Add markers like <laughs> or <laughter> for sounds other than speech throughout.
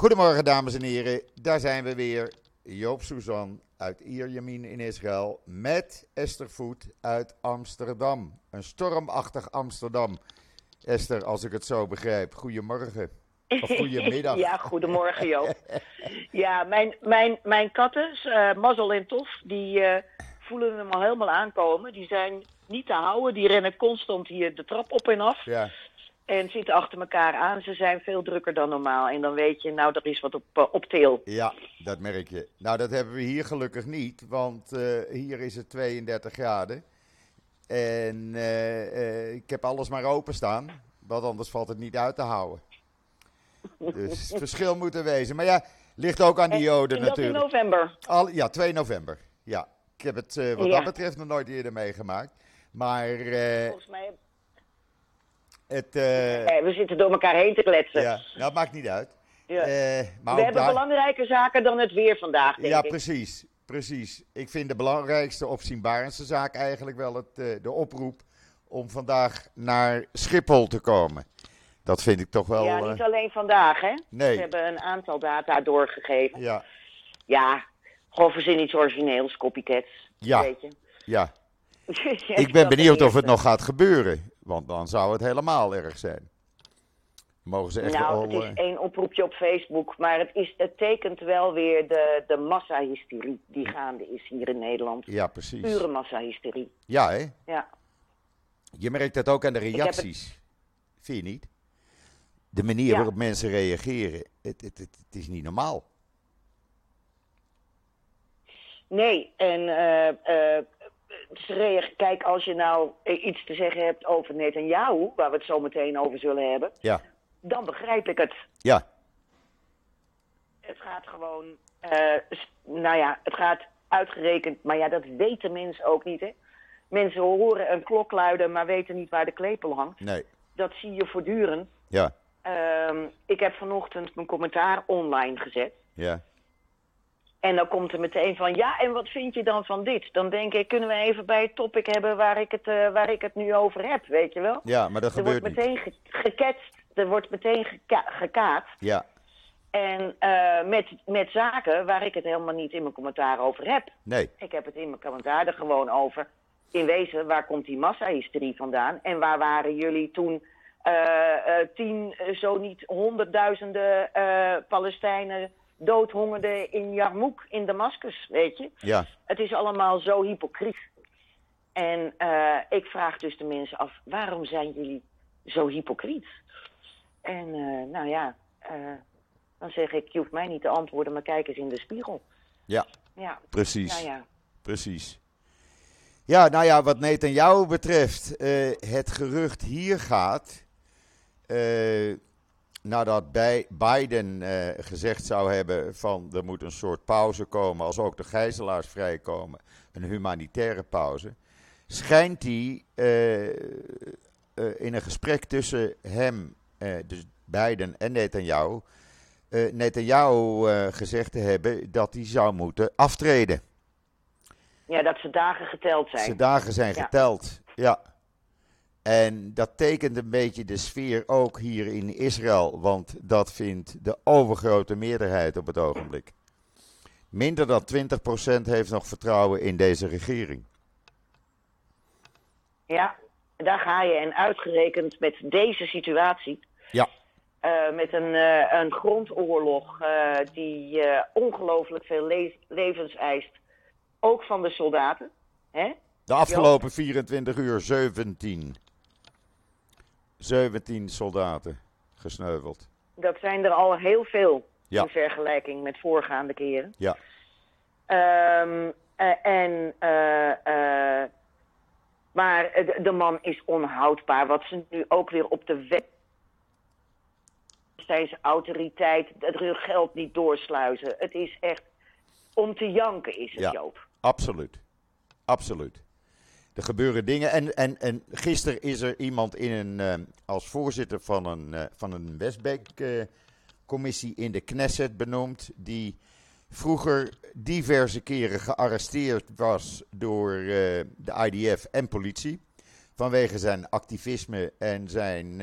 Goedemorgen, dames en heren. Daar zijn we weer. Joop Suzan uit Ierjemien in Israël met Esther Voet uit Amsterdam. Een stormachtig Amsterdam. Esther, als ik het zo begrijp. Goedemorgen. Of goedemiddag. <laughs> ja, goedemorgen Joop. ja, mijn, mijn, mijn katten, uh, Mazzel en Tof, die uh, voelen hem al helemaal aankomen. Die zijn niet te houden. Die rennen constant hier de trap op en af. Ja. En zitten achter elkaar aan. Ze zijn veel drukker dan normaal. En dan weet je, nou, er is wat op, uh, op til. Ja, dat merk je. Nou, dat hebben we hier gelukkig niet. Want hier is het 32 graden. En ik heb alles maar openstaan. Want anders valt het niet uit te houden. Dus het verschil moet er wezen. Maar ja, ligt ook aan die joden natuurlijk. in november? Al, ja, 2 november. Ja, ik heb het wat ja. dat betreft nog nooit eerder meegemaakt. Maar... Volgens mij... Het, uh, nee, we zitten door elkaar heen te kletsen. Ja, nou, maakt niet uit. Ja. maar we hebben daar... belangrijke zaken dan het weer vandaag, denk ja, ik. precies. Precies. Ik vind de belangrijkste opzienbarendste zaak eigenlijk wel het, de oproep om vandaag naar Schiphol te komen. Dat vind ik toch wel. Ja, niet alleen vandaag, hè? Nee. Ze hebben een aantal data doorgegeven. Ja. Ja, gewoon verzin iets origineels, copycats. Ja. Weet je. Ja. <laughs> ik ben benieuwd of het nog gaat gebeuren. Want dan zou het helemaal erg zijn. Mogen ze echt nou, al, het is één oproepje op Facebook, maar het, is, het tekent wel weer de, de massahysterie die gaande is hier in Nederland. Ja, precies. Pure massahysterie. Ja, hè? Ja. Je merkt dat ook aan de reacties. Het... Vind je niet? De manier ja. waarop mensen reageren, het, het, het, het, is niet normaal. Nee, en uh, uh, kijk, als je nou iets te zeggen hebt over Netanyahu, waar we het zo meteen over zullen hebben, ja. dan begrijp ik het. Ja. Het gaat gewoon, uh, nou ja, het gaat uitgerekend, maar ja, dat weten mensen ook niet, hè. Mensen horen een klok luiden, maar weten niet waar de klepel hangt. Nee. Dat zie je voortdurend. Ja. Uh, ik heb vanochtend mijn commentaar online gezet. Ja. En dan komt er meteen van, ja, en wat vind je dan van dit? Dan denk ik, kunnen we even bij het topic hebben waar ik het, uh, waar ik het nu over heb, weet je wel? Ja, maar dat er gebeurt wordt meteen ge geketst, er wordt meteen geka gekaat. Ja. En uh, met, met zaken waar ik het helemaal niet in mijn commentaar over heb. Nee. Ik heb het in mijn commentaar er gewoon over. In wezen, waar komt die massahysterie vandaan? En waar waren jullie toen uh, uh, tien, zo niet honderdduizenden Palestijnen doodhongerden in Jarmouk, in Damascus, weet je? Ja. Het is allemaal zo hypocriet. En ik vraag dus de mensen af, waarom zijn jullie zo hypocriet? En nou ja, dan zeg ik, je hoeft mij niet te antwoorden, maar kijk eens in de spiegel. Ja, ja. precies. Nou ja. Precies. Ja, nou ja, wat Netanyahu betreft, het gerucht hier gaat, nadat bij Biden uh, gezegd zou hebben van er moet een soort pauze komen als ook de gijzelaars vrijkomen, een humanitaire pauze, schijnt hij in een gesprek tussen hem, dus Biden en Netanyahu, Netanyahu gezegd te hebben dat hij zou moeten aftreden. Ja, dat ze dagen geteld zijn. Ze dagen zijn ja. geteld, ja. En dat tekent een beetje de sfeer ook hier in Israël, want dat vindt de overgrote meerderheid op het ogenblik. Minder dan 20% heeft nog vertrouwen in deze regering. Ja, daar ga je. En uitgerekend met deze situatie. Ja. Uh, met een, uh, een grondoorlog uh, die ongelooflijk veel le levens eist ook van de soldaten. Hè? De afgelopen jo. 24 uur 17. 17 soldaten gesneuveld. Dat zijn er al heel veel ja. in vergelijking met voorgaande keren. Ja. Um, uh, en, uh, uh, maar de, de, man is onhoudbaar. Wat ze nu ook weer op de wet. Zijn autoriteit, het geld niet doorsluizen. Het is echt om te janken, is het, ja. Joop. Absoluut. Absoluut. Gebeuren dingen. En, en, en gisteren is er iemand in een, uh, als voorzitter van een, uh, van een Westbank-commissie uh, in de Knesset benoemd. Die vroeger diverse keren gearresteerd was door de IDF en politie. Vanwege zijn activisme en zijn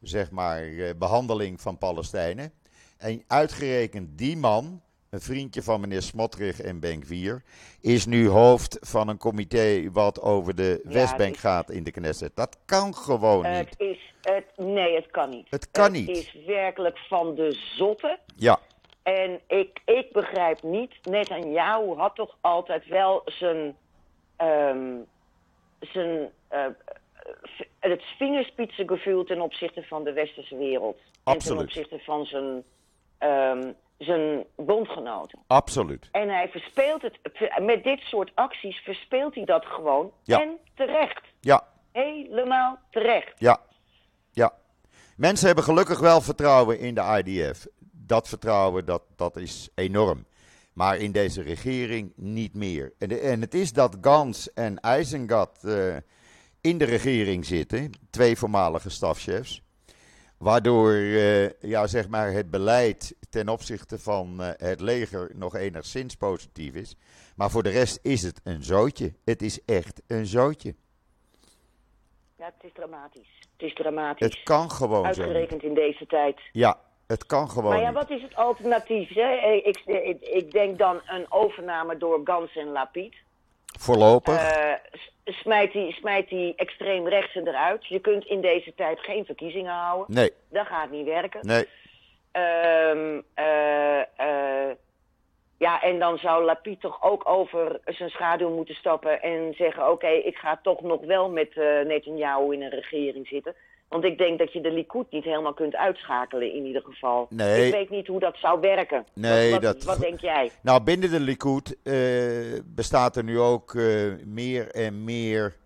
zeg maar, behandeling van Palestijnen. En uitgerekend die man, een vriendje van meneer Smotrich en Benkwier, is nu hoofd van een comité wat over de Ja, Westbank gaat in de Knesset. Dat kan gewoon Het niet. is, het, nee, het kan niet. Het kan het niet. is werkelijk van de zotte. Ja, En ik, ik begrijp niet, Netanyahu had toch altijd wel zijn, ehm, zijn v- het vingerspitsengevoel ten opzichte van de westerse wereld. En Absoluut. ten opzichte van zijn, ehm, zijn bondgenoten. absoluut. En hij verspeelt het, met dit soort acties verspeelt hij dat gewoon. Ja. En terecht. Ja, Helemaal terecht. ja, ja. Mensen hebben gelukkig wel vertrouwen in de IDF. Dat vertrouwen, dat, dat is enorm. Maar in deze regering niet meer. En, de- en het is dat Gans en Eisengat eh, in de regering zitten, twee voormalige stafchefs. Waardoor eh, ja, zeg maar het beleid ten opzichte van eh, het leger nog enigszins positief is. Maar voor de rest is het een zootje. Het is echt een zootje. Ja, het is dramatisch. Het is dramatisch. Het kan gewoon niet. Uitgerekend in deze tijd. Ja, het kan gewoon Maar ja, niet. wat is het alternatief? Hè? Ik, ik, ik denk dan een overname door Gans en Lapid. Voorlopig. Eh, smijt, die, smijt die extreem rechtse eruit. Je kunt in deze tijd geen verkiezingen houden. nee, Dat gaat niet werken. nee. Ehm, eh, eh, ja, en dan zou Lapid toch ook over zijn schaduw moeten stappen en zeggen: Oké, ik ga toch nog wel met eh Netanyahu in een regering zitten. Want ik denk dat je de Likud niet helemaal kunt uitschakelen, in ieder geval. Nee. Ik weet niet hoe dat zou werken. Nee, wat, wat, dat- wat denk jij? <laughs> Nou, binnen de Likud eh, bestaat er nu ook eh, meer en meer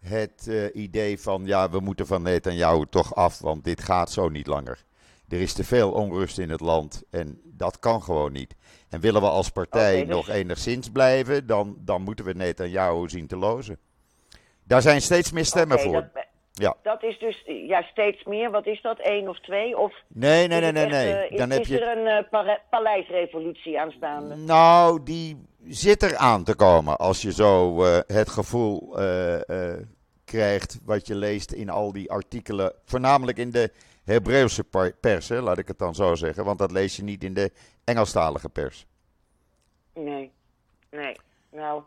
het eh, idee van... ja, we moeten van Netanyahu toch af, want dit gaat zo niet langer. Er is te veel onrust in het land en dat kan gewoon niet. En willen we als partij dus- nog enigszins blijven, dan, dan moeten we Netanyahu zien te lozen. Daar zijn steeds meer stemmen voor. Dat, Ja. dat is dus ja, steeds meer. Wat is dat? één of twee? Of Nee, nee, nee, nee, echt, nee. eh, is, Dan heb is je... er een eh, paleisrevolutie aanstaande? Nou, die zit er aan te komen als je zo eh, het gevoel krijgt wat je leest in al die artikelen, voornamelijk in de Hebreeuwse pers, hè, laat ik het dan zo zeggen, want dat lees je niet in de Engelstalige pers. Nee, nee. Nou,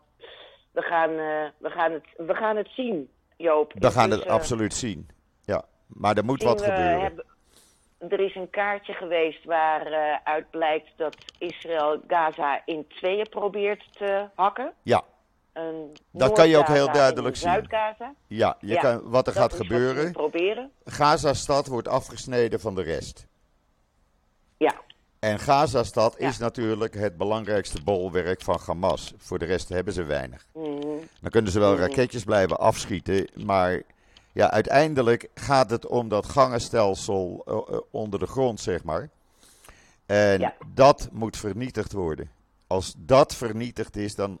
we gaan, we gaan, het, we gaan het zien, Joop. We gaan Dus, het eh, absoluut zien. Ja, maar er moet wat gebeuren. hebben- er is een kaartje geweest waaruit blijkt dat Israël Gaza in tweeën probeert te hakken. Ja, Dat kan je ook heel duidelijk en zien. Zuid-Gaza. ja, je Ja, kan, wat er gaat gebeuren. proberen. Gaza-stad wordt afgesneden van de rest. Ja, En Gaza-stad Ja. is natuurlijk het belangrijkste bolwerk van Hamas. Voor de rest hebben ze weinig. Mhm. Dan kunnen ze wel Mhm. raketjes blijven afschieten, maar ja, uiteindelijk gaat het om dat gangenstelsel eh, eh, onder de grond, zeg maar. En Ja. dat moet vernietigd worden. Als dat vernietigd is, dan,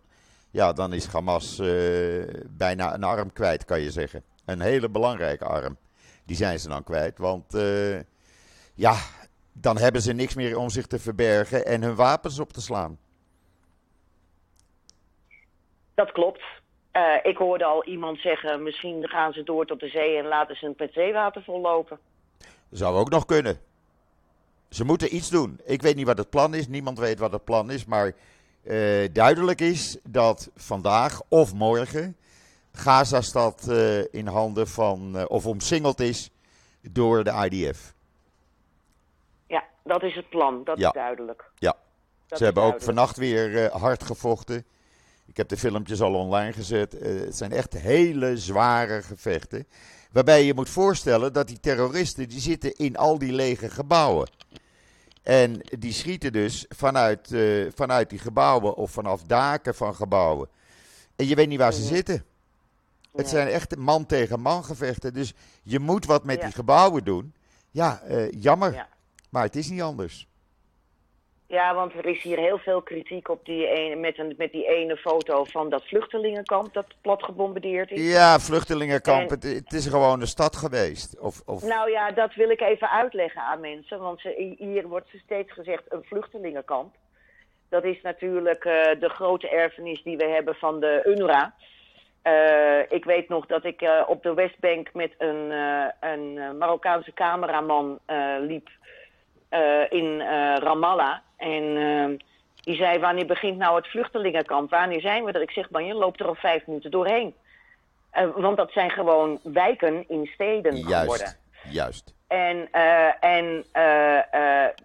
ja, dan is Hamas eh, bijna een arm kwijt, kan je zeggen. Een hele belangrijke arm. Die zijn ze dan kwijt, want ja, dan hebben ze niks meer om zich te verbergen en hun wapens op te slaan. dat klopt. Eh, ik hoorde al iemand zeggen, misschien gaan ze door tot de zee en laten ze het met zeewater vollopen. Zou ook nog kunnen. Ze moeten iets doen. Ik weet niet wat het plan is. Niemand weet wat het plan is. Maar eh, duidelijk is dat vandaag of morgen Gaza-stad eh, in handen van, of omsingeld is door de IDF. Dat is het plan, dat Ja. is duidelijk. Ja. Dat Ze hebben ook vannacht weer eh, hard gevochten. Ik heb de filmpjes al online gezet. Eh, het zijn echt hele zware gevechten. Waarbij je moet voorstellen dat die terroristen die zitten in al die lege gebouwen. En die schieten dus vanuit, eh, vanuit die gebouwen of vanaf daken van gebouwen. En je weet niet waar ze zitten. Het zijn echt man tegen man gevechten. Dus je moet wat met Ja. die gebouwen doen. Ja, jammer. Ja. Maar het is niet anders. Ja, want er is hier heel veel kritiek op die ene, met, een, met die ene foto van dat vluchtelingenkamp dat plat gebombardeerd is. Ja, vluchtelingenkamp. En- Het, het is gewoon een stad geweest. Of, of, Nou ja, dat wil ik even uitleggen aan mensen. Want ze, hier wordt steeds gezegd een vluchtelingenkamp. Dat is natuurlijk eh, de grote erfenis die we hebben van de UNRWA. Eh, ik weet nog dat ik eh, op de Westbank met een, een Marokkaanse cameraman liep. Eh, in eh, Ramallah. En eh, die zei, wanneer begint nou het vluchtelingenkamp? Wanneer zijn we er? Ik zeg, man, je loopt er al vijf minuten doorheen. Eh, want dat zijn gewoon wijken in steden geworden. Juist, juist. En, en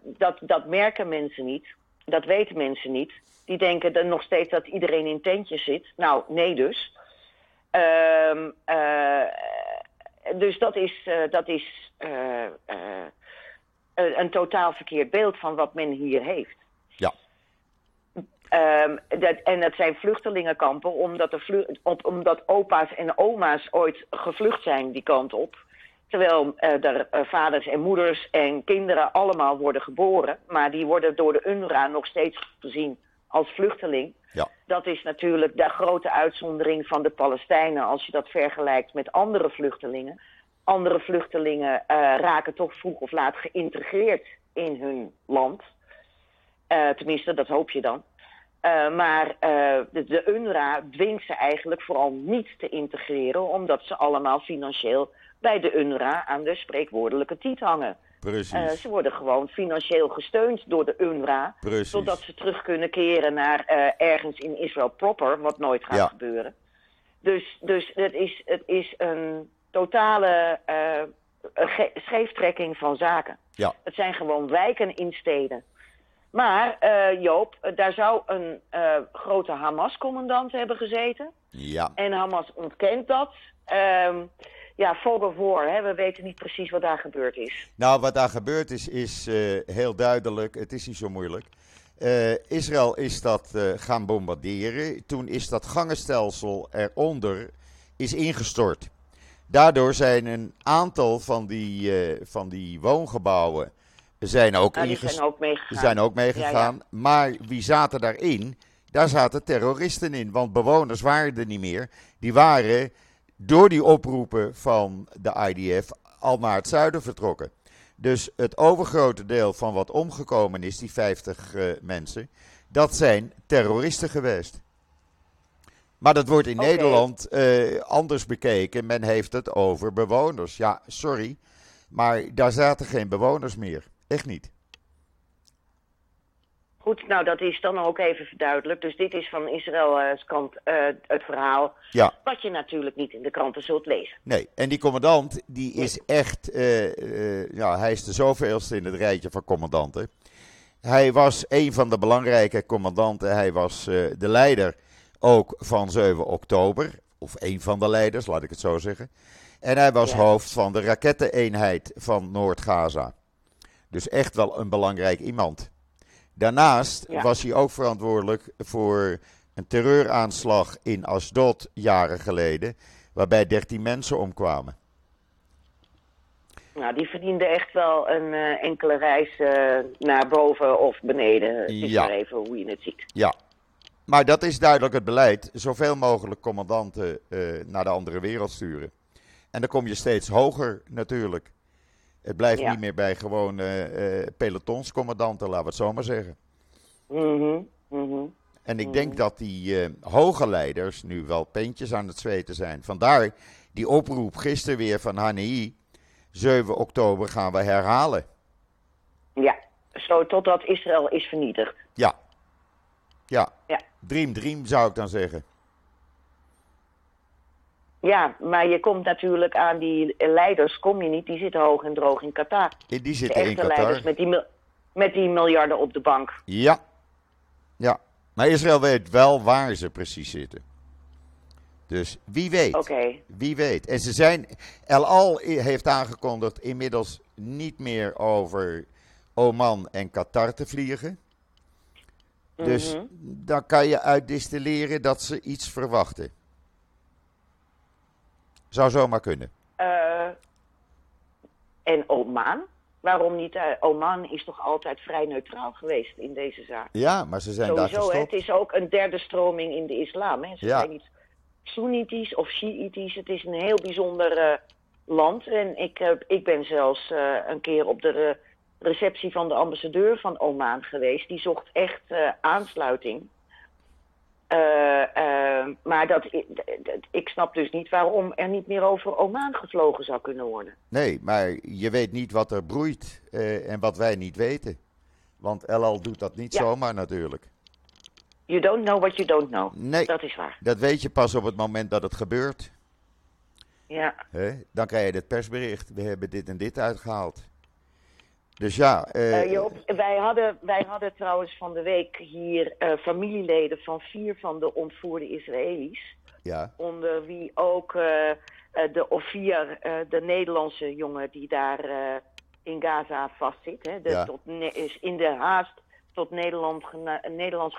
dat, dat merken mensen niet. Dat weten mensen niet. Die denken dan nog steeds dat iedereen in tentjes zit. Nou, nee dus. Ehm, eh, dus dat is, dat is een, totaal verkeerd beeld van wat men hier heeft. Ja. Ehm, dat, en dat zijn vluchtelingenkampen omdat, de op, omdat opa's en oma's ooit gevlucht zijn die kant op. Terwijl eh, er eh, vaders en moeders en kinderen allemaal worden geboren. Maar die worden door de UNRWA nog steeds gezien als vluchteling. Ja. Dat is natuurlijk de grote uitzondering van de Palestijnen als je dat vergelijkt met andere vluchtelingen. Andere vluchtelingen eh, raken toch vroeg of laat geïntegreerd in hun land. Eh, tenminste, dat hoop je dan. Eh, maar de, de UNRWA dwingt ze eigenlijk vooral niet te integreren, omdat ze allemaal financieel bij de UNRWA aan de spreekwoordelijke tiet hangen. Precies. Ze worden gewoon financieel gesteund door de UNRWA, Precies. zodat ze terug kunnen keren naar ergens in Israël proper, wat nooit gaat Ja. gebeuren. Dus, dus het, is, het is een totale ge- scheeftrekking van zaken. Ja. Het zijn gewoon wijken in steden. Maar eh, Joop, daar zou een grote Hamas-commandant hebben gezeten. Ja. En Hamas ontkent dat. Ehm ja, of war, hè? we weten niet precies wat daar gebeurd is. Nou, wat daar gebeurd is, is heel duidelijk. Het is niet zo moeilijk. Israël is dat gaan bombarderen. Toen is dat gangenstelsel eronder is ingestort. Daardoor zijn een aantal van die, eh, van die woongebouwen zijn ook, zijn ook meegegaan. zijn ook meegegaan. Maar wie zaten daarin? Daar zaten terroristen in. Want bewoners waren er niet meer. Die waren door die oproepen van de IDF al naar het zuiden vertrokken. Dus het overgrote deel van wat omgekomen is, die 50 eh, mensen, dat zijn terroristen geweest. Maar dat wordt in. Nederland eh, anders bekeken. Men heeft het over bewoners. Ja, sorry. Maar daar zaten geen bewoners meer. Echt niet. Goed, nou dat is dan ook even verduidelijkt. Dus dit is van Israëls kant eh, het verhaal. Ja. Wat je natuurlijk niet in de kranten zult lezen. Nee, en die commandant, die is echt, eh, eh, ja, hij is de zoveelste in het rijtje van commandanten. Hij was een van de belangrijke commandanten. Hij was eh, de leider ook van 7 oktober. Of een van de leiders, laat ik het zo zeggen. En hij was Ja. hoofd van de raketteneenheid van Noord-Gaza. Dus echt wel een belangrijk iemand. Daarnaast Ja. was hij ook verantwoordelijk voor een terreuraanslag in Asdod jaren geleden. Waarbij 13 mensen omkwamen. Nou, die verdiende echt wel een eh, enkele reis eh, naar boven of beneden. Het is Ja. maar even hoe je het ziet. Ja, maar dat is duidelijk het beleid. Zoveel mogelijk commandanten eh, naar de andere wereld sturen. En dan kom je steeds hoger natuurlijk. Het blijft Ja. niet meer bij gewoon eh, eh, pelotonscommandanten, laten we het zo maar zeggen. Mhm, mhm. En ik denk dat die hoge leiders nu wel peentjes aan het zweten zijn. Vandaar die oproep gisteren weer van HNI. 7 oktober gaan we herhalen. Ja, zo totdat Israël is vernietigd. Ja. Ja. Ja. Dream, dream zou ik dan zeggen. Ja, maar je komt natuurlijk aan die leiders, kom je niet, die zitten hoog en droog in Qatar. Die De zitten in echte leiders Qatar. met die, met die miljarden op de bank. Ja. Ja. Maar Israël weet wel waar ze precies zitten. Dus wie weet. Oké. Wie weet. En ze zijn. El Al heeft aangekondigd inmiddels niet meer over Oman en Qatar te vliegen. Dus Mhm. dan kan je uitdistilleren dat ze iets verwachten. Zou zomaar kunnen. Eh, en Oman? Waarom niet? eh, Oman is toch altijd vrij neutraal geweest in deze zaak? Ja, maar ze zijn daar hè, het gestopt. is ook een derde stroming in de islam. Hè. Ze Ja. zijn niet Soenitisch of Shiïtisch. Het is een heel bijzonder eh, land. En ik, ik ben zelfs een keer op de receptie van de ambassadeur van Oman geweest. Die zocht echt eh, aansluiting. Eh, eh, maar dat, ik snap dus niet waarom er niet meer over Oman gevlogen zou kunnen worden. Nee, maar je weet niet wat er broeit en wat wij niet weten. Want El Al doet dat niet Ja. zomaar natuurlijk. You don't know what you don't know. Nee, Dat is waar. dat weet je pas op het moment dat het gebeurt. Ja. Dan krijg je het persbericht. We hebben dit en dit uitgehaald. Dus ja, eh, Eh, Joop, wij hadden, wij hadden trouwens van de week hier eh, familieleden van vier van de ontvoerde Israëli's. ja, Onder wie ook de eh, de Nederlandse jongen die daar eh, in Gaza vastzit. Hè, de, Ja. tot, is in de haast tot Nederland gena- Nederlands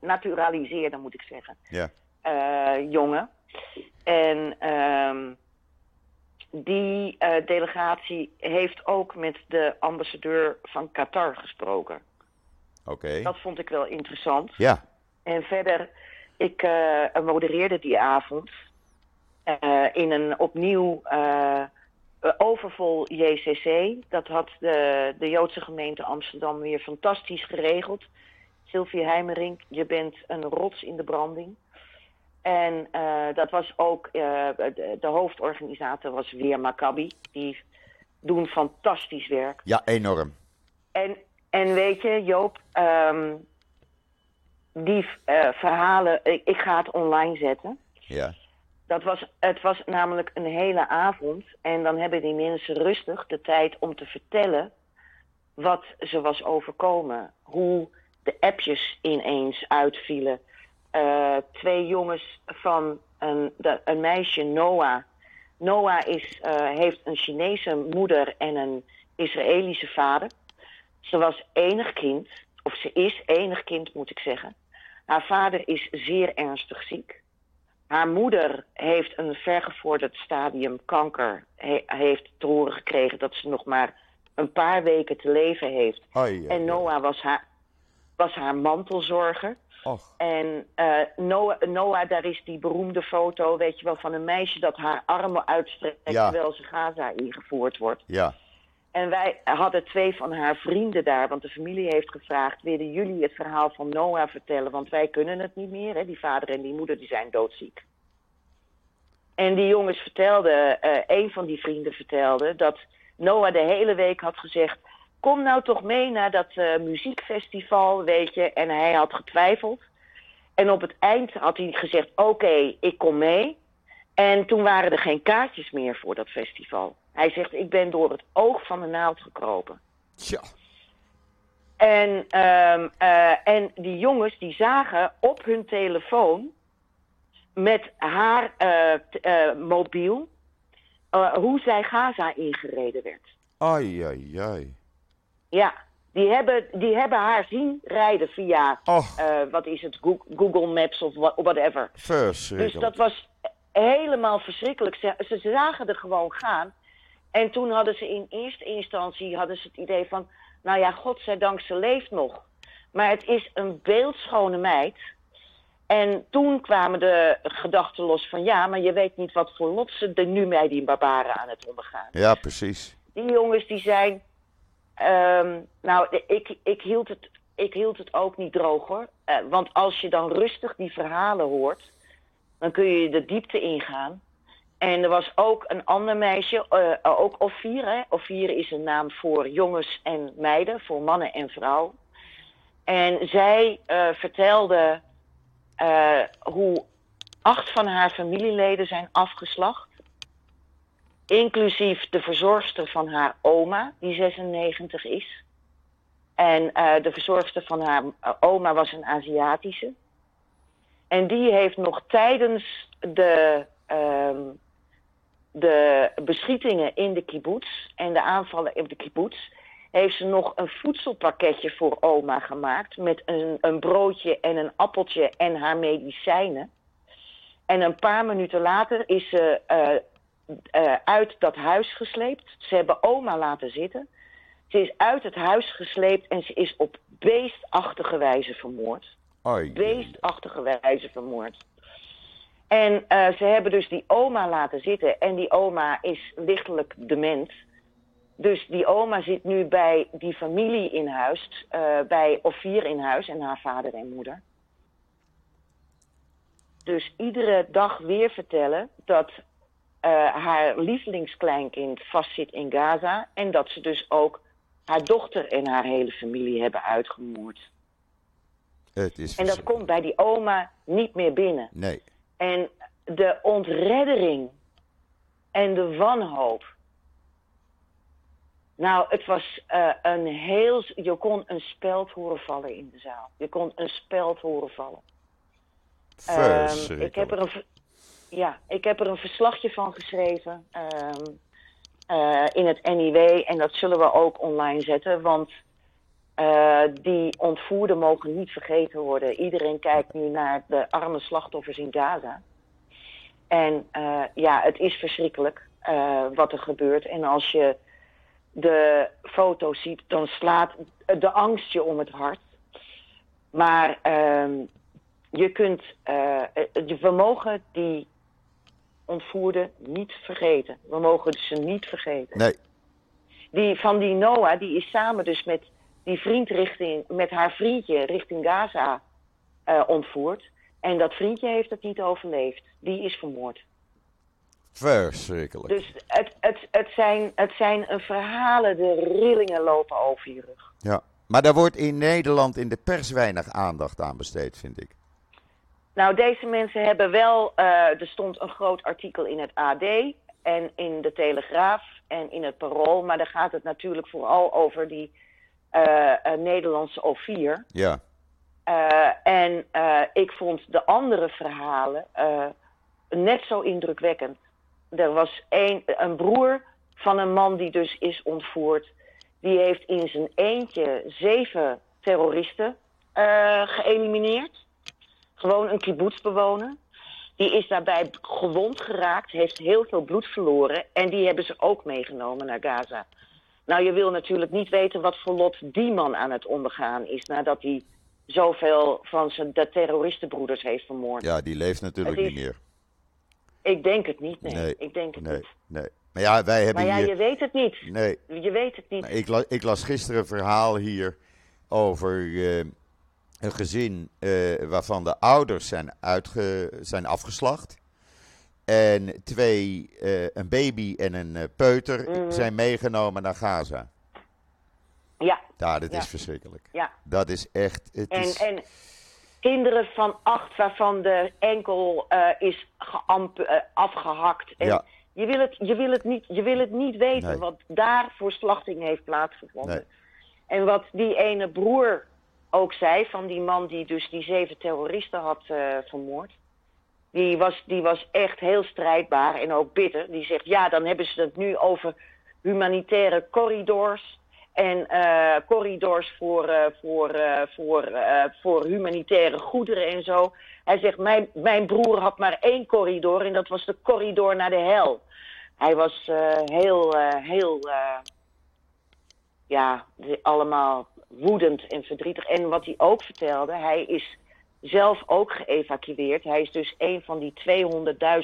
genaturaliseerde, moet ik zeggen. ja, eh, jongen. En ehm, die eh, delegatie heeft ook met de ambassadeur van Qatar gesproken. oké. Dat vond ik wel interessant. Ja, En verder, ik eh, modereerde die avond eh, in een opnieuw overvol JCC. Dat had de, de Joodse gemeente Amsterdam weer fantastisch geregeld. Sylvie Heimering, je bent een rots in de branding. En eh, dat was ook, eh, de, de hoofdorganisator was weer Maccabi. Die doen fantastisch werk. ja, enorm. En, en weet je, Joop, ehm, die eh, verhalen, ik, ik ga het online zetten. Ja, Dat was, het was namelijk een hele avond. En dan hebben die mensen rustig de tijd om te vertellen wat ze was overkomen. Hoe de appjes ineens uitvielen. Eh, twee jongens van een, de, een meisje, Noah. Noah is, eh, heeft een Chinese moeder en een Israëlische vader. Ze was enig kind, of ze is enig kind moet ik zeggen. Haar vader is zeer ernstig ziek. Haar moeder heeft een vergevorderd stadium kanker. He- heeft te horen gekregen dat ze nog maar een paar weken te leven heeft. Ai, En Noah was haar, was haar mantelzorger. Och, En eh, Noah, Noah, daar is die beroemde foto, weet je wel, van een meisje dat haar armen uitstrekt Ja. terwijl ze Gaza ingevoerd wordt. ja, En wij hadden twee van haar vrienden daar, want de familie heeft gevraagd: willen jullie het verhaal van Noah vertellen? Want wij kunnen het niet meer. Hè? Die vader en die moeder die zijn doodziek. En die jongens vertelden, eh, een van die vrienden vertelde dat Noah de hele week had gezegd: Kom nou toch mee naar dat eh, muziekfestival, weet je. En hij had getwijfeld. En op het eind had hij gezegd: Oké, ik kom mee. En toen waren er geen kaartjes meer voor dat festival. Hij zegt: Ik ben door het oog van de naald gekropen. tja, En, ehm, eh, en die jongens die zagen op hun telefoon met haar eh, mobiel hoe zij Gaza ingereden werd. ai, ai, ai. Ja, die hebben, die hebben haar zien rijden via, Och, eh, wat is het, Goo- Google Maps of what- whatever. Dus dat was helemaal verschrikkelijk. Ze, ze zagen er gewoon gaan. En toen hadden ze in eerste instantie hadden ze het idee van... nou ja, godzijdank, ze leeft nog. Maar het is een beeldschone meid. En toen kwamen de gedachten los van... ja, maar je weet niet wat voor lot ze er nu bij die barbaren aan het ondergaan. Ja, precies. Die jongens die zijn... ehm, nou, ik, ik, hield het, ik hield het ook niet droog hoor. Eh, want als je dan rustig die verhalen hoort... dan kun je de diepte ingaan. En er was ook een ander meisje, eh, ook Ophir. Ophir is een naam voor jongens en meiden, voor mannen en vrouwen. En zij vertelde hoe acht van haar familieleden zijn afgeslacht. Inclusief de verzorgster van haar oma, die 96 is. En eh, de verzorgster van haar eh, oma was een Aziatische. En die heeft nog tijdens de, ehm, de beschietingen in de kibbutz en de aanvallen in de kibbutz... heeft ze nog een voedselpakketje voor oma gemaakt... met een, een broodje en een appeltje en haar medicijnen. En een paar minuten later is ze eh, eh, uit dat huis gesleept. Ze hebben oma laten zitten. Ze is uit het huis gesleept en ze is op beestachtige wijze vermoord. Ai, Beestachtige wijze vermoord. En eh, ze hebben dus die oma laten zitten. En die oma is lichtelijk dement. Dus die oma zit nu bij die familie in huis. eh, bij Ophir in huis en haar vader en moeder. dus iedere dag weer vertellen dat eh, haar lievelingskleinkind vastzit in Gaza. En dat ze dus ook haar dochter en haar hele familie hebben uitgemoord. Het is En dat komt bij die oma niet meer binnen. Nee. En de ontreddering en de wanhoop. Nou, het was eh, een heel. Je kon een speld horen vallen in de zaal. Je kon een speld horen vallen. Verschrikkelijk. ik heb er een, ja, ik heb er een verslagje van geschreven ehm, eh, in het NIW en dat zullen we ook online zetten, want eh, die ontvoerden mogen niet vergeten worden. Iedereen kijkt nu naar de arme slachtoffers in Gaza. En eh, ja, het is verschrikkelijk wat er gebeurt. En als je de foto's ziet, dan slaat de angst je om het hart. Maar ehm, je kunt, we mogen die ontvoerden niet vergeten. We mogen ze niet vergeten. Nee. Die van die Noah, die is samen dus met die vriend richting, met haar vriendje richting Gaza eh, ontvoerd. En dat vriendje heeft het niet overleefd. Die is vermoord. Verschrikkelijk. Dus het, het, het, zijn, het zijn eh, verhalen, de rillingen lopen over je rug. Ja. Maar daar wordt in Nederland in de pers weinig aandacht aan besteed, vind ik. Nou, deze mensen hebben wel. eh, er stond een groot artikel in het AD en in de Telegraaf en in het Parool. Maar daar gaat het natuurlijk vooral over die eh, eh, Nederlandse O4. Ja. En ik vond de andere verhalen net zo indrukwekkend. Er was een, een broer van een man die dus is ontvoerd. Die heeft in zijn eentje zeven terroristen geëlimineerd. Gewoon een kibbutzbewoner. Die is daarbij gewond geraakt, heeft heel veel bloed verloren. En die hebben ze ook meegenomen naar Gaza. Nou, je wil natuurlijk niet weten wat voor lot die man aan het ondergaan is. Nadat hij zoveel van zijn de terroristenbroeders heeft vermoord. Ja, die leeft natuurlijk is- niet meer. Ik denk het niet, nee. Nee, Ik denk het Nee, niet. nee. Maar ja, wij hebben Maar ja, hier... je weet het niet. Nee, Je weet het niet. Maar Ik, la- ik las gisteren een verhaal hier over eh, een gezin eh, waarvan de ouders zijn, uitge, zijn afgeslacht. En twee, eh, een baby en een eh, peuter Mhm. zijn meegenomen naar Gaza. Ja, Ja, dat Ja. is verschrikkelijk. ja. Dat is echt. Het En, is, en kinderen van acht waarvan de enkel is eh, afgehakt. En Ja. je, wil het, je, wil het niet, je wil het niet weten Nee. wat daar voor slachting heeft plaatsgevonden. Nee. En wat die ene broer ook zei van die man die dus die zeven terroristen had eh, vermoord. Die was, die was echt heel strijdbaar en ook bitter. Die zegt, ja, dan hebben ze het nu over humanitaire corridors. En eh, corridors voor, eh, voor, voor, voor humanitaire goederen en zo. Hij zegt, mijn, mijn broer had maar één corridor en dat was de corridor naar de hel. Hij was heel, heel, ja, allemaal woedend en verdrietig. En wat hij ook vertelde, hij is zelf ook geëvacueerd. Hij is dus een van die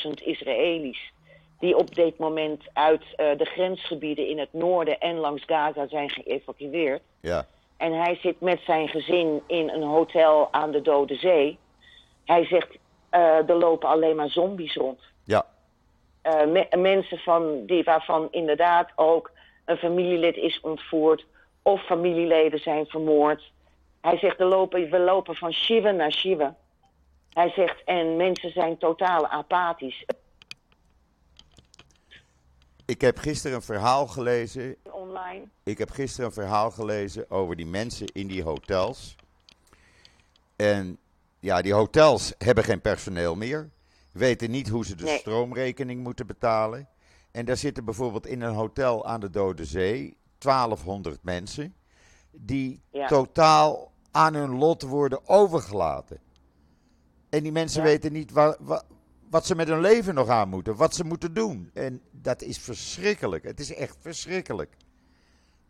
200.000 Israëli's die op dit moment uit eh, de grensgebieden in het noorden en langs Gaza zijn geëvacueerd. ja, En hij zit met zijn gezin in een hotel aan de Dode Zee. Hij zegt, eh, er lopen alleen maar zombies rond. ja, Eh, me- mensen van die, waarvan inderdaad ook een familielid is ontvoerd of familieleden zijn vermoord. Hij zegt, er lopen, we lopen van Shiva naar Shiva. Hij zegt, en mensen zijn totaal apathisch. ik heb gisteren een verhaal gelezen Online. Ik heb gisteren een verhaal gelezen over die mensen in die hotels. En ja, die hotels hebben geen personeel meer. Weten niet hoe ze de Nee. stroomrekening moeten betalen. En daar zitten bijvoorbeeld in een hotel aan de Dode Zee 1200 mensen. Die Ja. totaal aan hun lot worden overgelaten. En die mensen Ja. weten niet wa- wa- wat ze met hun leven nog aan moeten. Wat ze moeten doen. En dat is verschrikkelijk. Het is echt verschrikkelijk.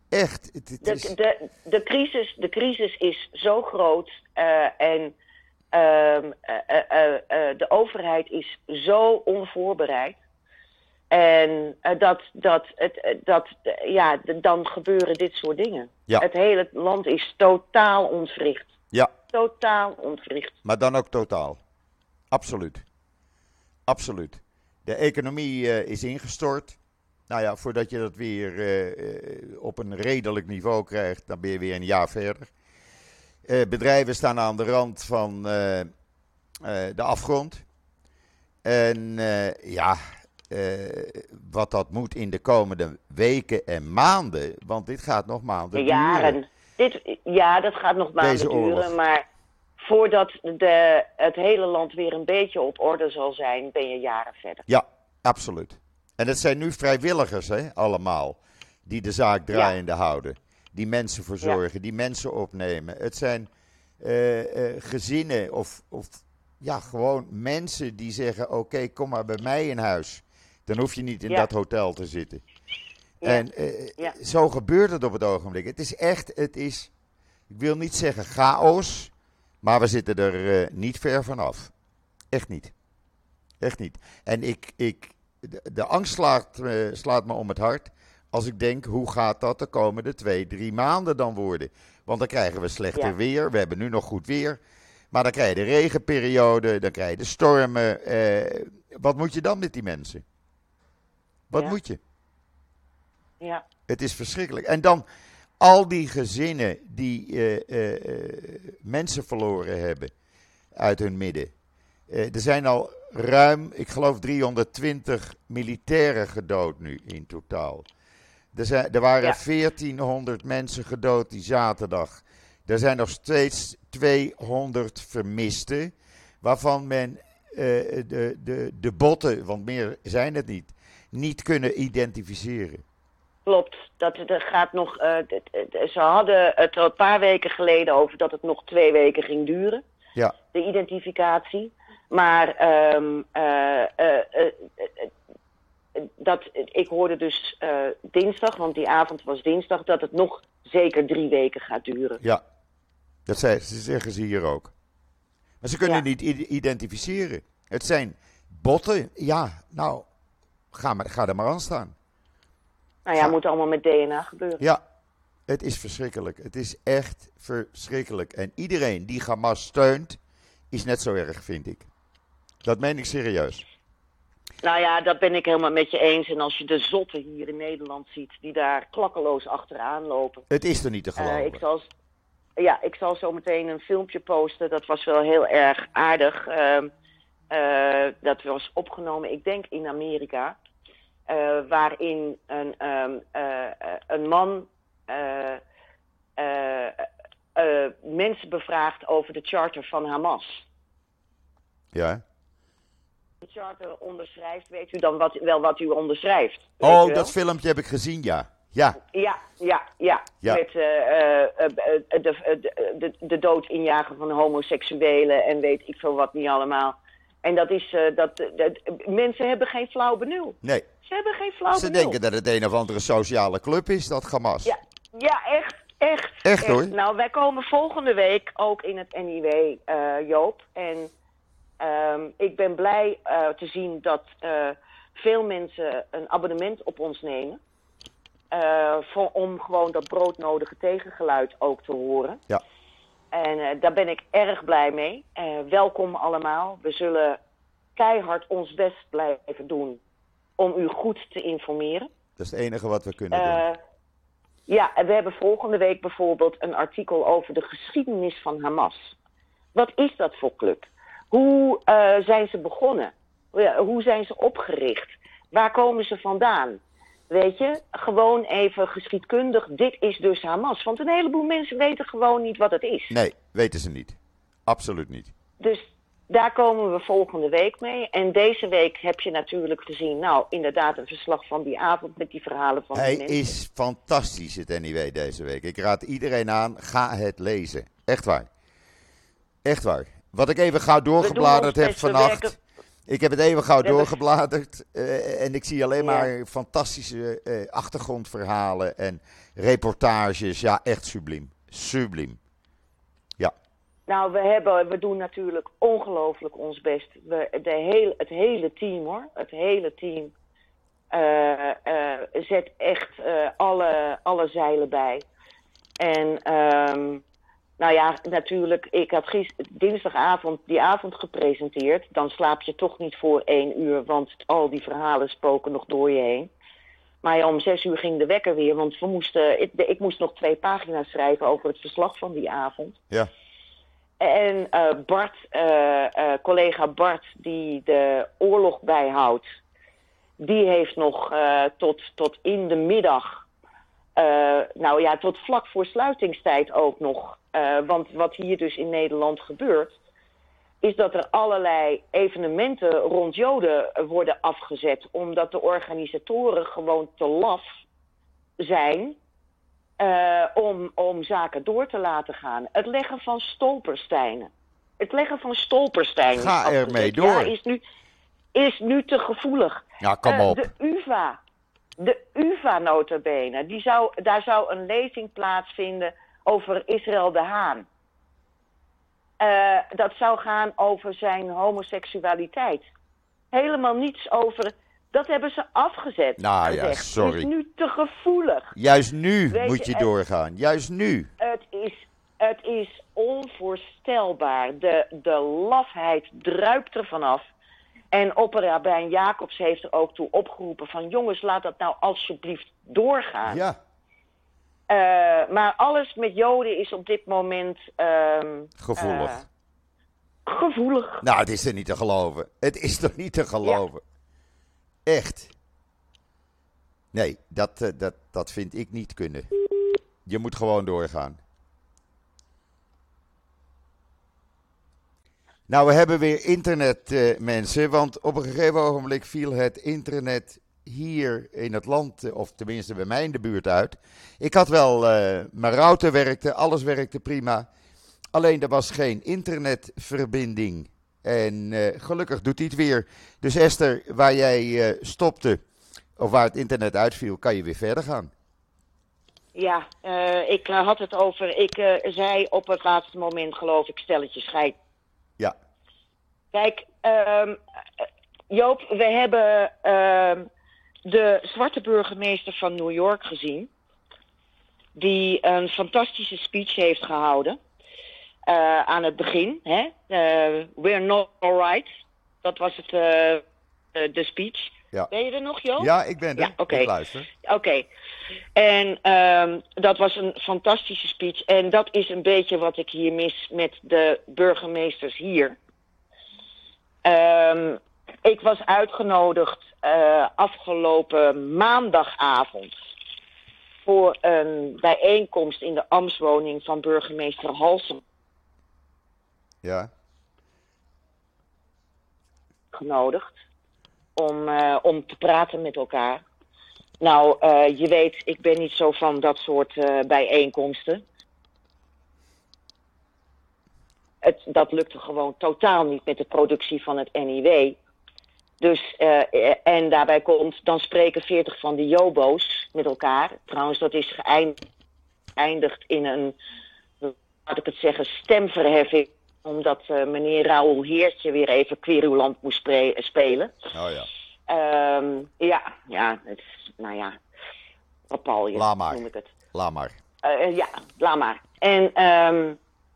Echt. Het, is, de, de, crisis, de crisis is zo groot eh, en ehm, eh, eh, eh, eh, de overheid is zo onvoorbereid. En eh, dat, dat, het, eh, dat, eh, ja, dan gebeuren dit soort dingen. Ja. Het hele land is totaal ontwricht. ja, Totaal ontwricht. maar dan ook totaal. Absoluut. Absoluut. De economie is ingestort. Nou ja, voordat je dat weer op een redelijk niveau krijgt, dan ben je weer een jaar verder. Bedrijven staan aan de rand van de afgrond. En ja, eh, wat dat moet in de komende weken en maanden, want dit gaat nog maanden De duren. Dit, ja, dat gaat nog maanden duren, maar voordat de, het hele land weer een beetje op orde zal zijn, ben je jaren verder. Ja, absoluut. En het zijn nu vrijwilligers, hè, allemaal, die de zaak draaiende houden. Die mensen verzorgen, die mensen opnemen. Het zijn eh, eh, gezinnen of, of ja, gewoon mensen die zeggen: Oké, kom maar bij mij in huis. Dan hoef je niet in Ja. dat hotel te zitten. Ja. En eh, Ja. zo gebeurt het op het ogenblik. Het is echt, het is, ik wil niet zeggen chaos, maar we zitten er eh, niet ver vanaf. Echt niet. Echt niet. En ik, ik, de, de angst slaat, slaat me om het hart als ik denk, hoe gaat dat de komende twee, drie maanden dan worden? Want dan krijgen we slechter Ja. weer. We hebben nu nog goed weer. Maar dan krijg je de regenperiode, dan krijg je de stormen. eh, wat moet je dan met die mensen? Wat Ja. moet je? Ja, Het is verschrikkelijk. En dan al die gezinnen die eh, eh, eh, mensen verloren hebben uit hun midden. Er zijn al ruim, ik geloof 320 militairen gedood nu in totaal. Er, zijn, er waren Ja. 1400 mensen gedood die zaterdag. Er zijn nog steeds 200 vermisten, waarvan men de, de, de botten, want meer zijn het niet, niet kunnen identificeren. klopt. Dat, dat gaat nog, eh, d- ze hadden het er een paar weken geleden over dat het nog twee weken ging duren. Ja, de identificatie. Maar ehm, eh, eh, eh, eh, eh, dat, ik hoorde dus eh, dinsdag, want die avond was dinsdag, dat het nog zeker drie weken gaat duren. ja. Dat zei- ze zeggen ze hier ook. Maar ze kunnen Ja. niet identificeren. Het zijn botten. Ja, nou, ga, maar, ga er maar aan staan. Nou ja, Ga- moet allemaal met DNA gebeuren. Ja, het is verschrikkelijk. Het is echt verschrikkelijk. En iedereen die Hamas steunt, is net zo erg, vind ik. Dat meen ik serieus. Nou ja, dat ben ik helemaal met je eens. En als je de zotten hier in Nederland ziet, die daar klakkeloos achteraan lopen. Het is er niet te Eh, geloven. ik, zal, ja, ik zal zo meteen een filmpje posten. Dat was wel heel erg aardig. Ehm, eh, dat was opgenomen, ik denk in Amerika. Eh, waarin een, ehm, eh, eh, een man mensen bevraagt over de charter van Hamas. Ja. De charter onderschrijft, weet u dan wat, wel wat u onderschrijft? Oh, dat filmpje heb ik gezien, ja. Ja, Ja, ja, ja. Ja. Met eh, eh, de, de, de, de dood injagen van homoseksuelen en weet ik veel wat niet allemaal. En dat is, dat, dat, mensen hebben geen flauw benul. nee. Ze hebben geen flauw Ze denken dat het een of andere sociale club is, dat Hamas. Ja, ja, echt, echt. Echt, hoor. Nou, wij komen volgende week ook in het NIW, eh, Joop. En ehm, ik ben blij eh, te zien dat eh, veel mensen een abonnement op ons nemen. Voor, om gewoon dat broodnodige tegengeluid ook te horen. Ja. En daar ben ik erg blij mee. Welkom allemaal. We zullen keihard ons best blijven doen om u goed te informeren. Dat is het enige wat we kunnen doen. Eh, ja, en we hebben volgende week bijvoorbeeld een artikel over de geschiedenis van Hamas. Wat is dat voor club? Hoe eh, zijn ze begonnen? Ja, Hoe zijn ze opgericht? Waar komen ze vandaan? Weet je, gewoon even geschiedkundig, dit is dus Hamas. Want een heleboel mensen weten gewoon niet wat het is. Nee, weten ze niet. Absoluut niet. Dus daar komen we volgende week mee. En deze week heb je natuurlijk gezien, nou inderdaad een verslag van die avond met die verhalen van Hij is fantastisch, het NIW, deze week. Ik raad iedereen aan, ga het lezen. Echt waar. Echt waar. Wat ik even gauw doorgebladerd heb vannacht. werken- Ik heb het even gauw doorgebladerd. eh, en ik zie alleen Ja. maar fantastische eh, achtergrondverhalen en reportages. Ja, echt subliem. Subliem. Nou, we, hebben, we doen natuurlijk ongelooflijk ons best. We, de heel, het hele team hoor, het hele team eh, eh, zet echt eh, alle, alle zeilen bij. En ehm, Nou ja, natuurlijk, ik had gister, dinsdagavond die avond gepresenteerd. Dan slaap je toch niet voor één uur, want al die verhalen spoken nog door je heen. Maar om zes uur ging de wekker weer, want we moesten, ik, ik moest nog twee pagina's schrijven over het verslag van die avond. Ja. En eh, Bart, eh, eh, collega Bart, die de oorlog bijhoudt, die heeft nog tot, tot in de middag, nou ja, tot vlak voor sluitingstijd ook nog. want wat hier dus in Nederland gebeurt, is dat er allerlei evenementen rond Joden worden afgezet, omdat de organisatoren gewoon te laf zijn eh, om, om zaken door te laten gaan. Het leggen van stolpersteinen. Het leggen van stolpersteinen. Ga is ermee door. Ja, is nu, is nu te gevoelig. Ja, kom Eh, op. de UvA. De UvA notabene. Die zou, daar zou een lezing plaatsvinden over Israël de Haan. Eh, dat zou gaan over zijn homoseksualiteit. Helemaal niets over. Dat hebben ze afgezet. Nou ja, sorry. Het is nu te gevoelig. Juist nu Weet moet je, doorgaan. Juist nu. Het is, het is onvoorstelbaar. De, de lafheid druipt er vanaf. En opperrabijn Jacobs heeft er ook toe opgeroepen van... jongens, laat dat nou alsjeblieft doorgaan. Ja, Eh, maar alles met Joden is op dit moment... ehm, gevoelig. eh, gevoelig. nou, het is er niet te geloven. Het is toch niet te geloven. Echt. Nee, dat, eh, dat, dat vind ik niet kunnen. Je moet gewoon doorgaan. Nou, we hebben weer internet, eh, mensen. Want op een gegeven ogenblik viel het internet hier in het land, eh, of tenminste bij mij in de buurt uit. Ik had wel, mijn router werkte, alles werkte prima. Alleen er was geen internetverbinding. En eh, gelukkig doet hij het weer. Dus Esther, waar jij eh, stopte, of waar het internet uitviel, kan je weer verder gaan. Ja, eh, ik had het over... Ik zei op het laatste moment, geloof ik, stelletje scheid. Ja, Kijk, ehm, eh, Joop, we hebben ehm, de zwarte burgemeester van New York gezien. Die een fantastische speech heeft gehouden. Eh, aan het begin. Hè? Eh, We're not alright. Dat was het, eh, de speech. Ja. Ben je er nog, Joop? ja ik ben er. Ja, oké. Oké. En ehm, dat was een fantastische speech. En dat is een beetje wat ik hier mis met de burgemeesters hier. Ehm, ik was uitgenodigd afgelopen maandagavond voor een bijeenkomst in de ambtswoning van burgemeester Halsem Ja, genodigd om, eh, om te praten met elkaar. Nou, eh, je weet, ik ben niet zo van dat soort eh, bijeenkomsten. Het, dat lukte gewoon totaal niet met de productie van het NIW. Dus, en daarbij komt, dan spreken 40 van die Jobo's met elkaar. Trouwens, dat is geëindigd in een, laat ik het zeggen, stemverheffing. Omdat eh, meneer Raoul Heertje weer even querulant moest spelen. oh ja. Ehm, ja, ja, het nou ja, papalje Laat maar. noem ik het. Laat maar. Eh, ja, laat maar. En, ehm,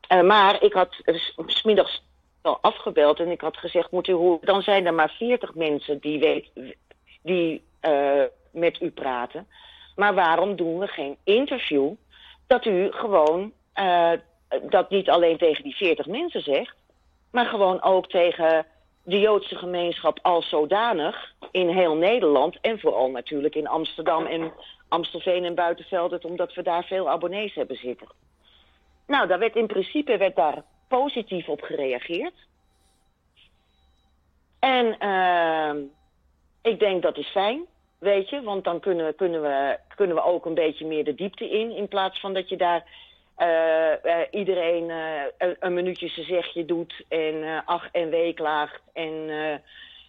eh, maar ik had eh, s- smiddags wel afgebeld en ik had gezegd, moet u horen, dan zijn er maar 40 mensen die, weet, die eh, met u praten. Maar waarom doen we geen interview dat u gewoon eh, dat niet alleen tegen die 40 mensen zegt, maar gewoon ook tegen de Joodse gemeenschap als zodanig in heel Nederland en vooral natuurlijk in Amsterdam en Amstelveen en Buitenveldert, omdat we daar veel abonnees hebben zitten. Nou, daar werd in principe werd daar positief op gereageerd. En ehm, ik denk dat is fijn, weet je, want dan kunnen, kunnen, we, kunnen we ook een beetje meer de diepte in, in plaats van dat je daar eh, eh, iedereen eh, een, een minuutje zijn zegje doet en eh, ach en weeklaagt en eh,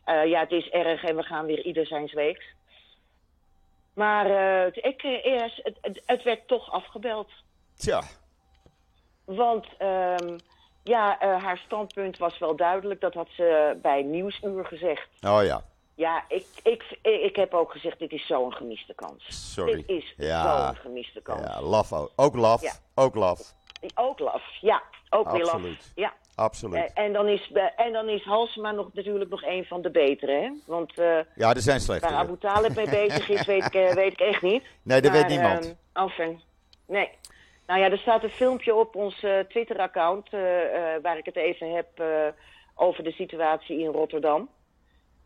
eh, ja, het is erg en we gaan weer ieder zijn weeks. Maar eh, ik, eh, eerst, het, het, werd toch afgebeld. Tja, Want ehm, ja, eh, haar standpunt was wel duidelijk. Dat had ze bij Nieuwsuur gezegd. oh ja. Ja, ik, ik, ik heb ook gezegd, dit is zo'n gemiste kans. Sorry. Dit is Ja. zo'n gemiste kans. Ja, laf ook. Ook laf. Ja. Ook laf. Ook laf, ja. Ook weer laf. Absoluut. Ja. Absoluut. Eh, En dan, is, en dan is Halsema nog, natuurlijk nog een van de betere, hè? Want eh, Ja, er zijn waar slechtere. Abu Talib mee bezig is, weet ik, eh, weet ik echt niet. Nee, dat weet niemand. enfin, nee. Nou ja, er staat een filmpje op ons Twitter-account... waar ik het even heb over de situatie in Rotterdam.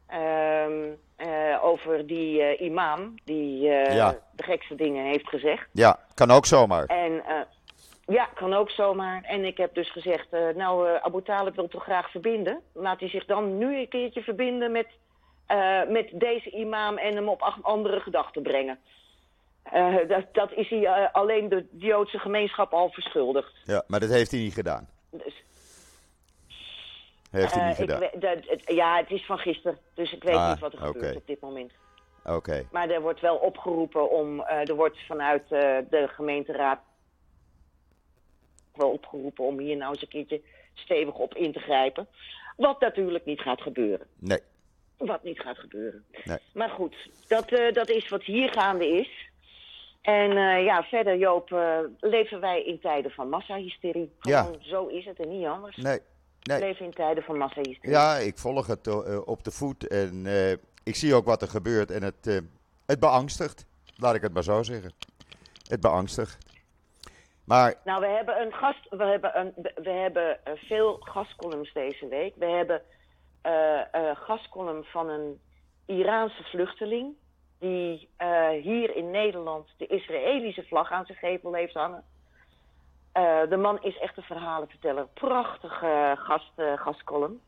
Ehm, eh, over die eh, imam die eh, Ja. de gekste dingen heeft gezegd. Ja, kan ook zomaar. En ja, kan ook zomaar. En ik heb dus gezegd, nou, Abu Talib wil toch graag verbinden. Laat hij zich dan nu een keertje verbinden met, met deze imam en hem op andere gedachten brengen. Dat, dat is hij alleen de Joodse gemeenschap al verschuldigd. Ja, maar dat heeft hij niet gedaan. Dus, Heeft hij eh, niet gedaan. we- dat- het- ja, het is van gisteren, dus ik weet Ah, niet wat er gebeurt op dit moment. Oké. Maar er wordt wel opgeroepen om, eh, er wordt vanuit eh, de gemeenteraad wel opgeroepen om hier nou eens een keertje stevig op in te grijpen. Wat natuurlijk niet gaat gebeuren. Nee. Wat niet gaat gebeuren. Nee. Maar goed, dat, dat is wat hier gaande is. En ja, verder Joop, leven wij in tijden van massahysterie. Ja. Zo is het en niet anders. Nee. Nee. leven in tijden van massahysterie. Ja, ik volg het eh, op de voet en eh, ik zie ook wat er gebeurt en het, eh, het beangstigt. Laat ik het maar zo zeggen. Het beangstigt. Maar Nou, we hebben een gast, we hebben, een, we hebben veel gastcolumns deze week. We hebben eh gastcolumn van een Iraanse vluchteling die hier in Nederland de Israëlische vlag aan zijn gevel heeft hangen. Eh, de man is echt een verhalenverteller. Prachtige eh, gast, eh, gastcolumn.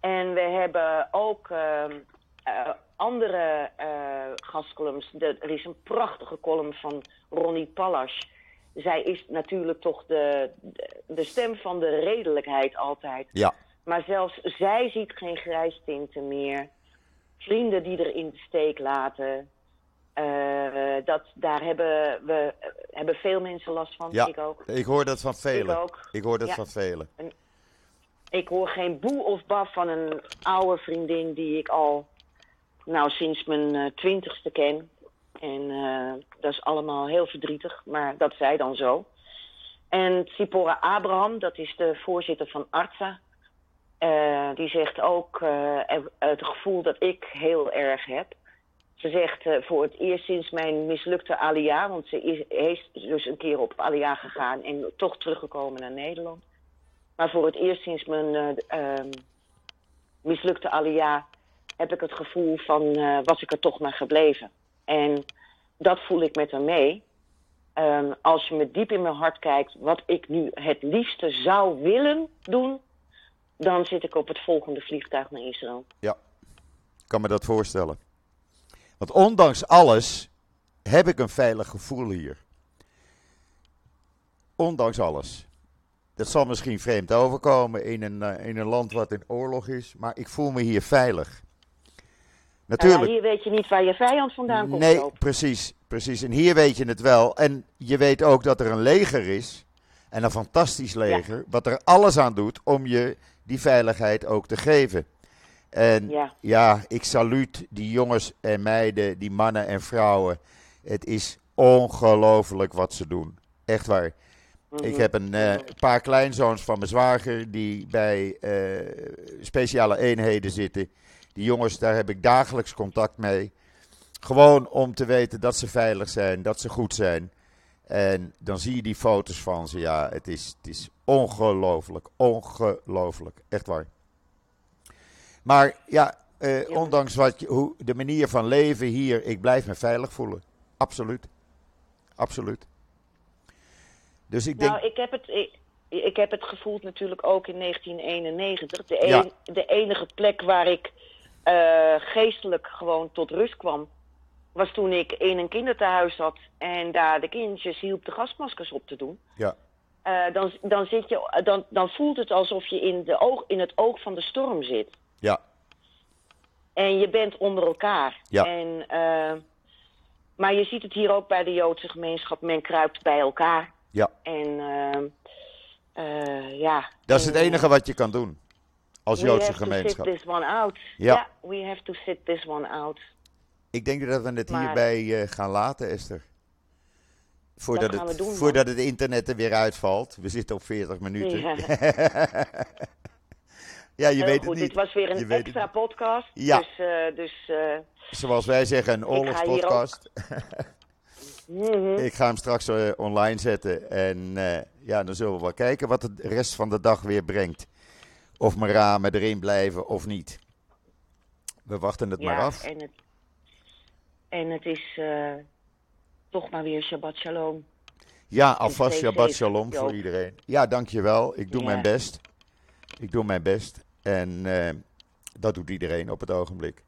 En we hebben ook ehm, eh, andere gastcolumns. De- er is een prachtige column van Ronnie Pallas. Zij is natuurlijk toch de, de, de stem van de redelijkheid altijd. ja, Maar zelfs zij ziet geen grijstinten meer. Vrienden die er in de steek laten. Eh, dat, daar hebben, we, hebben veel mensen last van. ja, Ik ook. ik hoor dat van velen. Ik ook. Ik hoor dat Ja. van velen. Ik hoor geen boe of baf van een oude vriendin die ik al nou, sinds mijn eh, twintigste ken. En eh, dat is allemaal heel verdrietig, maar dat zij dan zo. En Tsipora Abraham, dat is de voorzitter van ARTSA. die zegt ook het gevoel dat ik heel erg heb. Ze zegt eh, voor het eerst sinds mijn mislukte alia, want ze is, is dus een keer op alia gegaan en toch teruggekomen naar Nederland. Maar voor het eerst sinds mijn eh, ehm, mislukte alia heb ik het gevoel van eh, was ik er toch maar gebleven. En dat voel ik met haar mee. Ehm, als je me diep in mijn hart kijkt, wat ik nu het liefste zou willen doen, dan zit ik op het volgende vliegtuig naar Israël. Ja, ik kan me dat voorstellen. Want ondanks alles heb ik een veilig gevoel hier. Ondanks alles. Dat zal misschien vreemd overkomen in een, eh, in een land wat in oorlog is, maar ik voel me hier veilig. Natuurlijk. ja, hier weet je niet waar je vijand vandaan komt. Nee, precies, precies. En hier weet je het wel. En je weet ook dat er een leger is. En een fantastisch leger. Wat er alles aan doet om je die veiligheid ook te geven. En Ja. ja, ik saluut die jongens en meiden, die mannen en vrouwen. Het is ongelooflijk wat ze doen. Echt waar. Ik heb een eh, paar kleinzoons van mijn zwager die bij eh, speciale eenheden zitten. Die jongens, daar heb ik dagelijks contact mee. Gewoon om te weten dat ze veilig zijn, dat ze goed zijn. En dan zie je die foto's van ze. Ja, het is, het is ongelooflijk. Ongelooflijk. Echt waar. Maar ja, eh, ondanks wat je, hoe, de manier van leven hier, ik blijf me veilig voelen. Absoluut. Absoluut. Dus ik denk. Nou, ik heb, het, ik, ik heb het gevoeld natuurlijk ook in 1991. De, Ja. een- de enige plek waar ik eh, geestelijk gewoon tot rust kwam, was toen ik in een kinderthuis zat en daar de kindjes hielp de gasmaskers op te doen. Ja, Eh, dan, dan, zit je, dan, dan voelt het alsof je in, de oog, in het oog van de storm zit. Ja, En je bent onder elkaar. Ja. En, eh, maar je ziet het hier ook bij de Joodse gemeenschap. Men kruipt bij elkaar. ja. En eh, eh, ja. Dat is het En, enige wat je kan doen. Als we Joodse have to gemeenschap. sit this one out. Ja. We have to sit this one out. Ik denk dat we het Maar- hierbij eh, gaan laten, Esther. Voordat, we het, doen, voordat het internet er weer uitvalt. We zitten op 40 minuten. Ja. <laughs> <laughs> Ja, je Heel weet goed, het niet. dit was weer Je een weet het extra podcast. Ja. Dus, eh, dus eh, Zoals wij zeggen, een oorlogspodcast. mhm. Ik ga hem straks eh, online zetten. En eh, ja, dan zullen we wel kijken wat de rest van de dag weer brengt. Of mijn ramen erin blijven of niet. We wachten het maar af. En het, en het is eh, toch maar weer Shabbat Shalom. Ja, alvast Shabbat Shalom voor iedereen. Ja, dankjewel. Ik doe Ja. mijn best. Ik doe mijn best. En eh, dat doet iedereen op het ogenblik.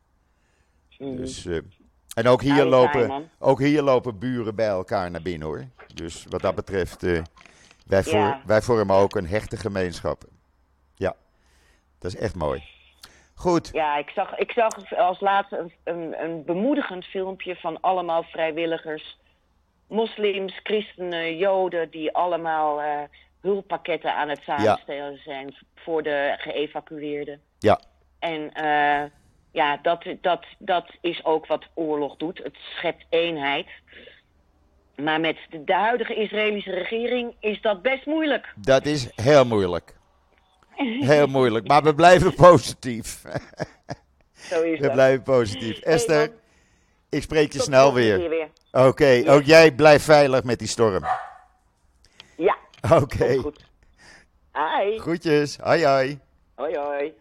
Mhm. Dus, eh, en ook hier, Nou, lopen, fijn, ook hier lopen buren bij elkaar naar binnen hoor. Dus wat dat betreft, eh, wij, voor- Ja. wij vormen ook een hechte gemeenschap. Ja, dat is echt mooi. Goed, Ja, ik zag, ik zag als laatste een, een, een bemoedigend filmpje van allemaal vrijwilligers. Moslims, christenen, joden, die allemaal hulppakketten aan het samenstellen zijn voor de geëvacueerden. ja, En eh, ja, dat, dat, dat is ook wat oorlog doet. Het schept eenheid. Maar met de, de huidige Israëlische regering is dat best moeilijk. dat is heel moeilijk. Heel <laughs> moeilijk, maar we blijven positief. <laughs> Zo is We dat. blijven positief. Esther, ik spreek je snel weer. Oké, ook jij blijf veilig met die storm. Oké, komt goed. Hi. groetjes. Hoi hoi. Hoi hoi.